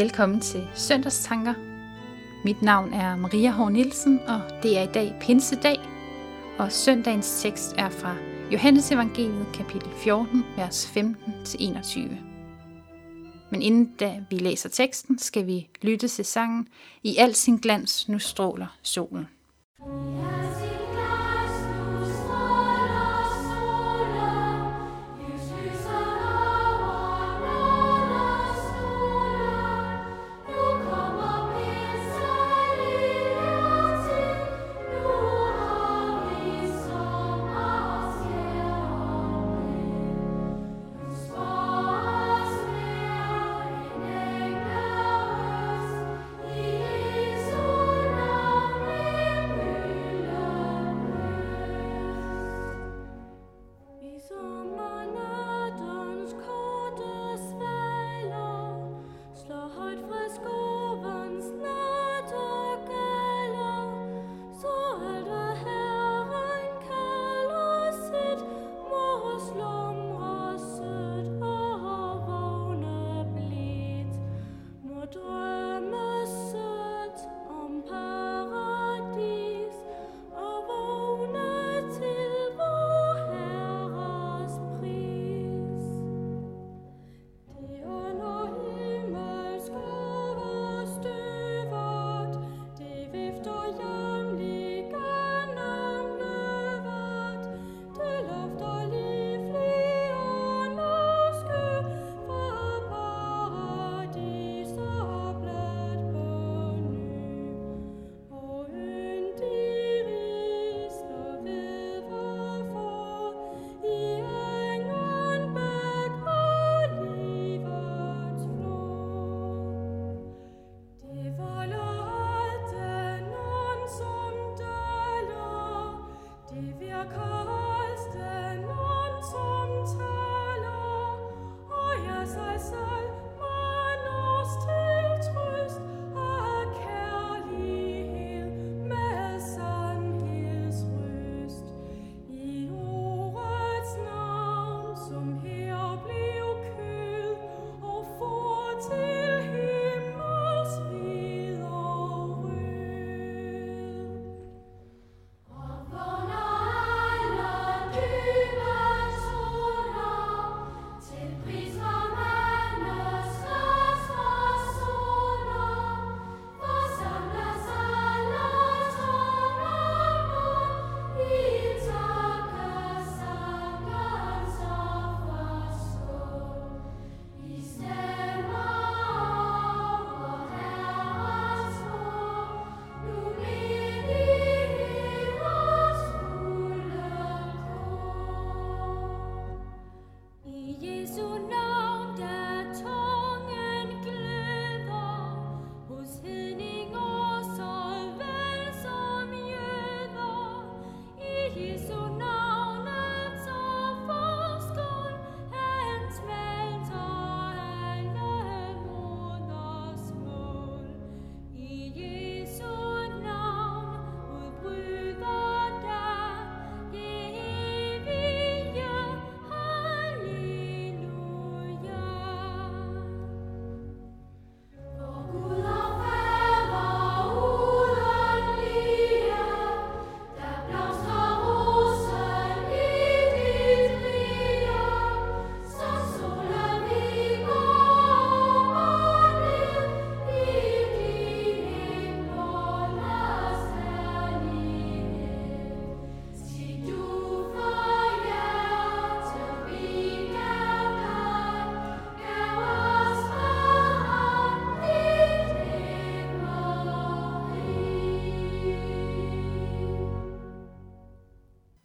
Velkommen til Søndagstanker. Mit navn er Maria H. Nielsen, og det er i dag Pinsedag, og søndagens tekst er fra Johannes Evangeliet kapitel 14, vers 15-21. Men inden da vi læser teksten, skal vi lytte til sangen I al sin glans nu stråler solen.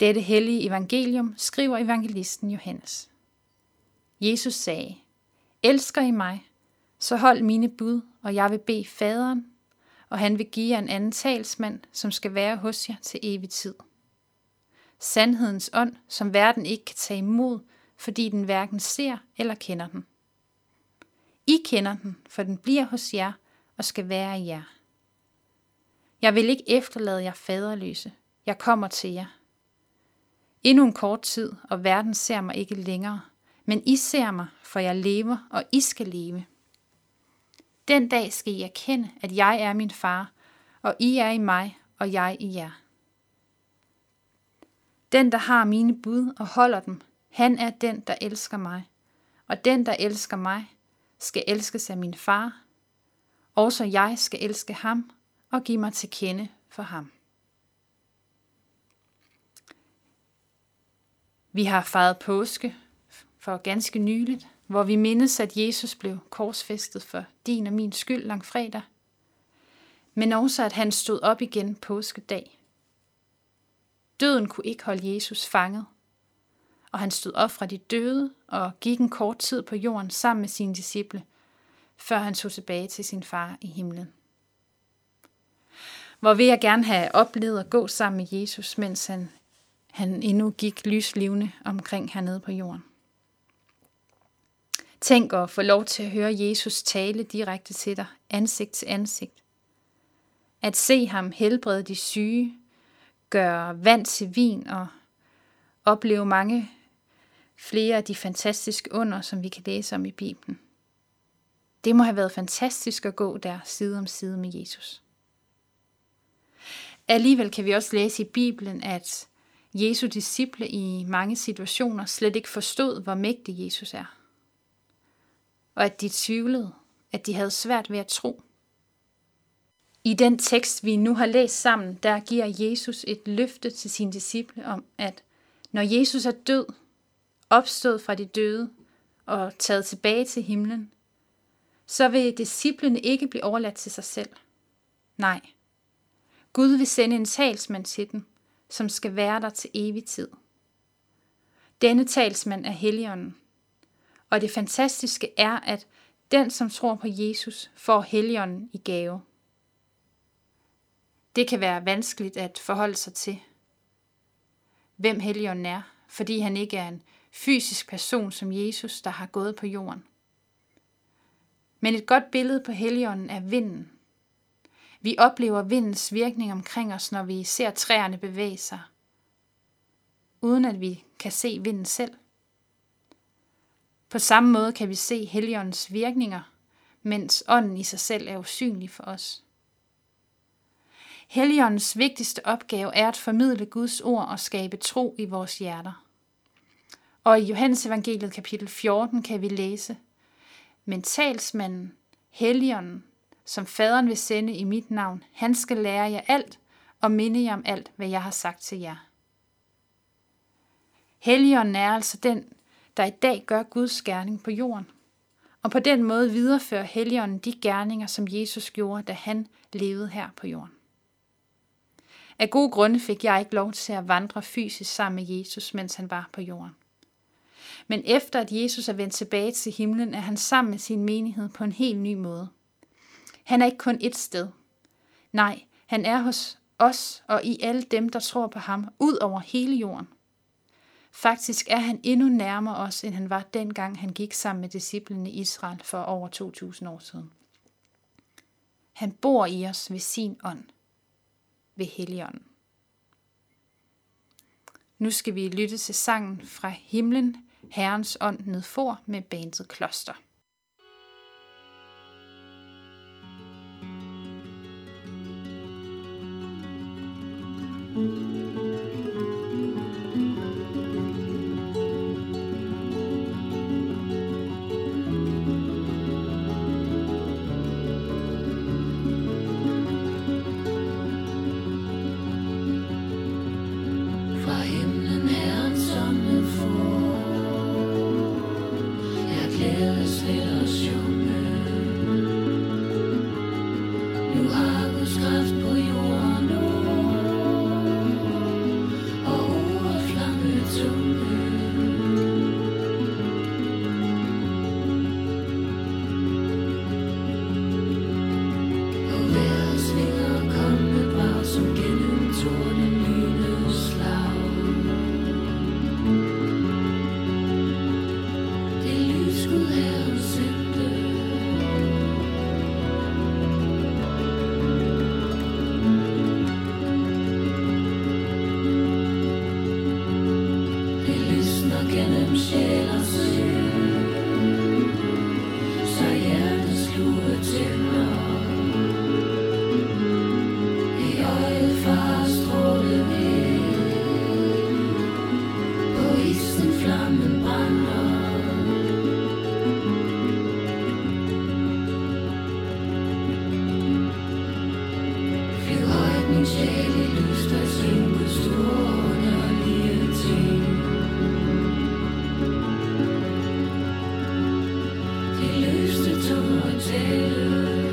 Dette hellige evangelium skriver evangelisten Johannes. Jesus sagde, Elsker I mig, så hold mine bud, og jeg vil bede faderen, og han vil give jer en anden talsmand, som skal være hos jer til evig tid. Sandhedens ånd, som verden ikke kan tage imod, fordi den hverken ser eller kender den. I kender den, for den bliver hos jer og skal være i jer. Jeg vil ikke efterlade jer faderløse. Jeg kommer til jer. Endnu en kort tid, og verden ser mig ikke længere, men I ser mig, for jeg lever, og I skal leve. Den dag skal I erkende, at jeg er min far, og I er i mig, og jeg i jer. Den, der har mine bud og holder dem, han er den, der elsker mig. Og den, der elsker mig, skal elskes af min far. Også jeg skal elske ham og give mig til kende for ham. Vi har fejret påske for ganske nyligt, hvor vi mindes, at Jesus blev korsfæstet for din og min skyld lang fredag, men også at han stod op igen påskedag. Døden kunne ikke holde Jesus fanget, og han stod op fra de døde og gik en kort tid på jorden sammen med sine disciple, før han tog tilbage til sin far i himlen. Hvor vil jeg gerne have oplevet at gå sammen med Jesus, mens han, han endnu gik lyslivende omkring hernede på jorden. Tænk at få lov til at høre Jesus tale direkte til dig, ansigt til ansigt. At se ham helbrede de syge, gøre vand til vin og opleve mange flere af de fantastiske under, som vi kan læse om i Bibelen. Det må have været fantastisk at gå der side om side med Jesus. Alligevel kan vi også læse i Bibelen, at Jesu disciple i mange situationer slet ikke forstod, hvor mægtig Jesus er. Og at de tvivlede, at de havde svært ved at tro. I den tekst, vi nu har læst sammen, der giver Jesus et løfte til sine disciple om, at når Jesus er død, opstået fra de døde og taget tilbage til himlen, så vil disciplene ikke blive overladt til sig selv. Nej, Gud vil sende en talsmand til dem, som skal være der til evig tid. Denne talsmand er Helligånden. Og det fantastiske er, at den, som tror på Jesus, får Helligånden i gave. Det kan være vanskeligt at forholde sig til, hvem Helligånden er, fordi han ikke er en fysisk person som Jesus, der har gået på jorden. Men et godt billede på Helligånden er vinden. Vi oplever vindens virkning omkring os, når vi ser træerne bevæge sig, uden at vi kan se vinden selv. På samme måde kan vi se Helligåndens virkninger, mens ånden i sig selv er usynlig for os. Helligåndens vigtigste opgave er at formidle Guds ord og skabe tro i vores hjerter. Og i Johannes evangeliet kapitel 14 kan vi læse, Men talsmanden, Helligånden, som faderen vil sende i mit navn, han skal lære jer alt og minde jer om alt, hvad jeg har sagt til jer. Helligånden er altså den, der i dag gør Guds gerning på jorden. Og på den måde viderefører Helligånden de gerninger, som Jesus gjorde, da han levede her på jorden. Af gode grunde fik jeg ikke lov til at vandre fysisk sammen med Jesus, mens han var på jorden. Men efter at Jesus er vendt tilbage til himlen, er han sammen med sin menighed på en helt ny måde. Han er ikke kun et sted. Nej, han er hos os og i alle dem, der tror på ham, ud over hele jorden. Faktisk er han endnu nærmere os, end han var dengang, han gik sammen med disciplene i Israel for over 2000 år siden. Han bor i os ved sin ånd, ved Helligånden. Nu skal vi lytte til sangen fra himlen, Herrens ånd nedfor med bandet Kloster. De lyste tog tælle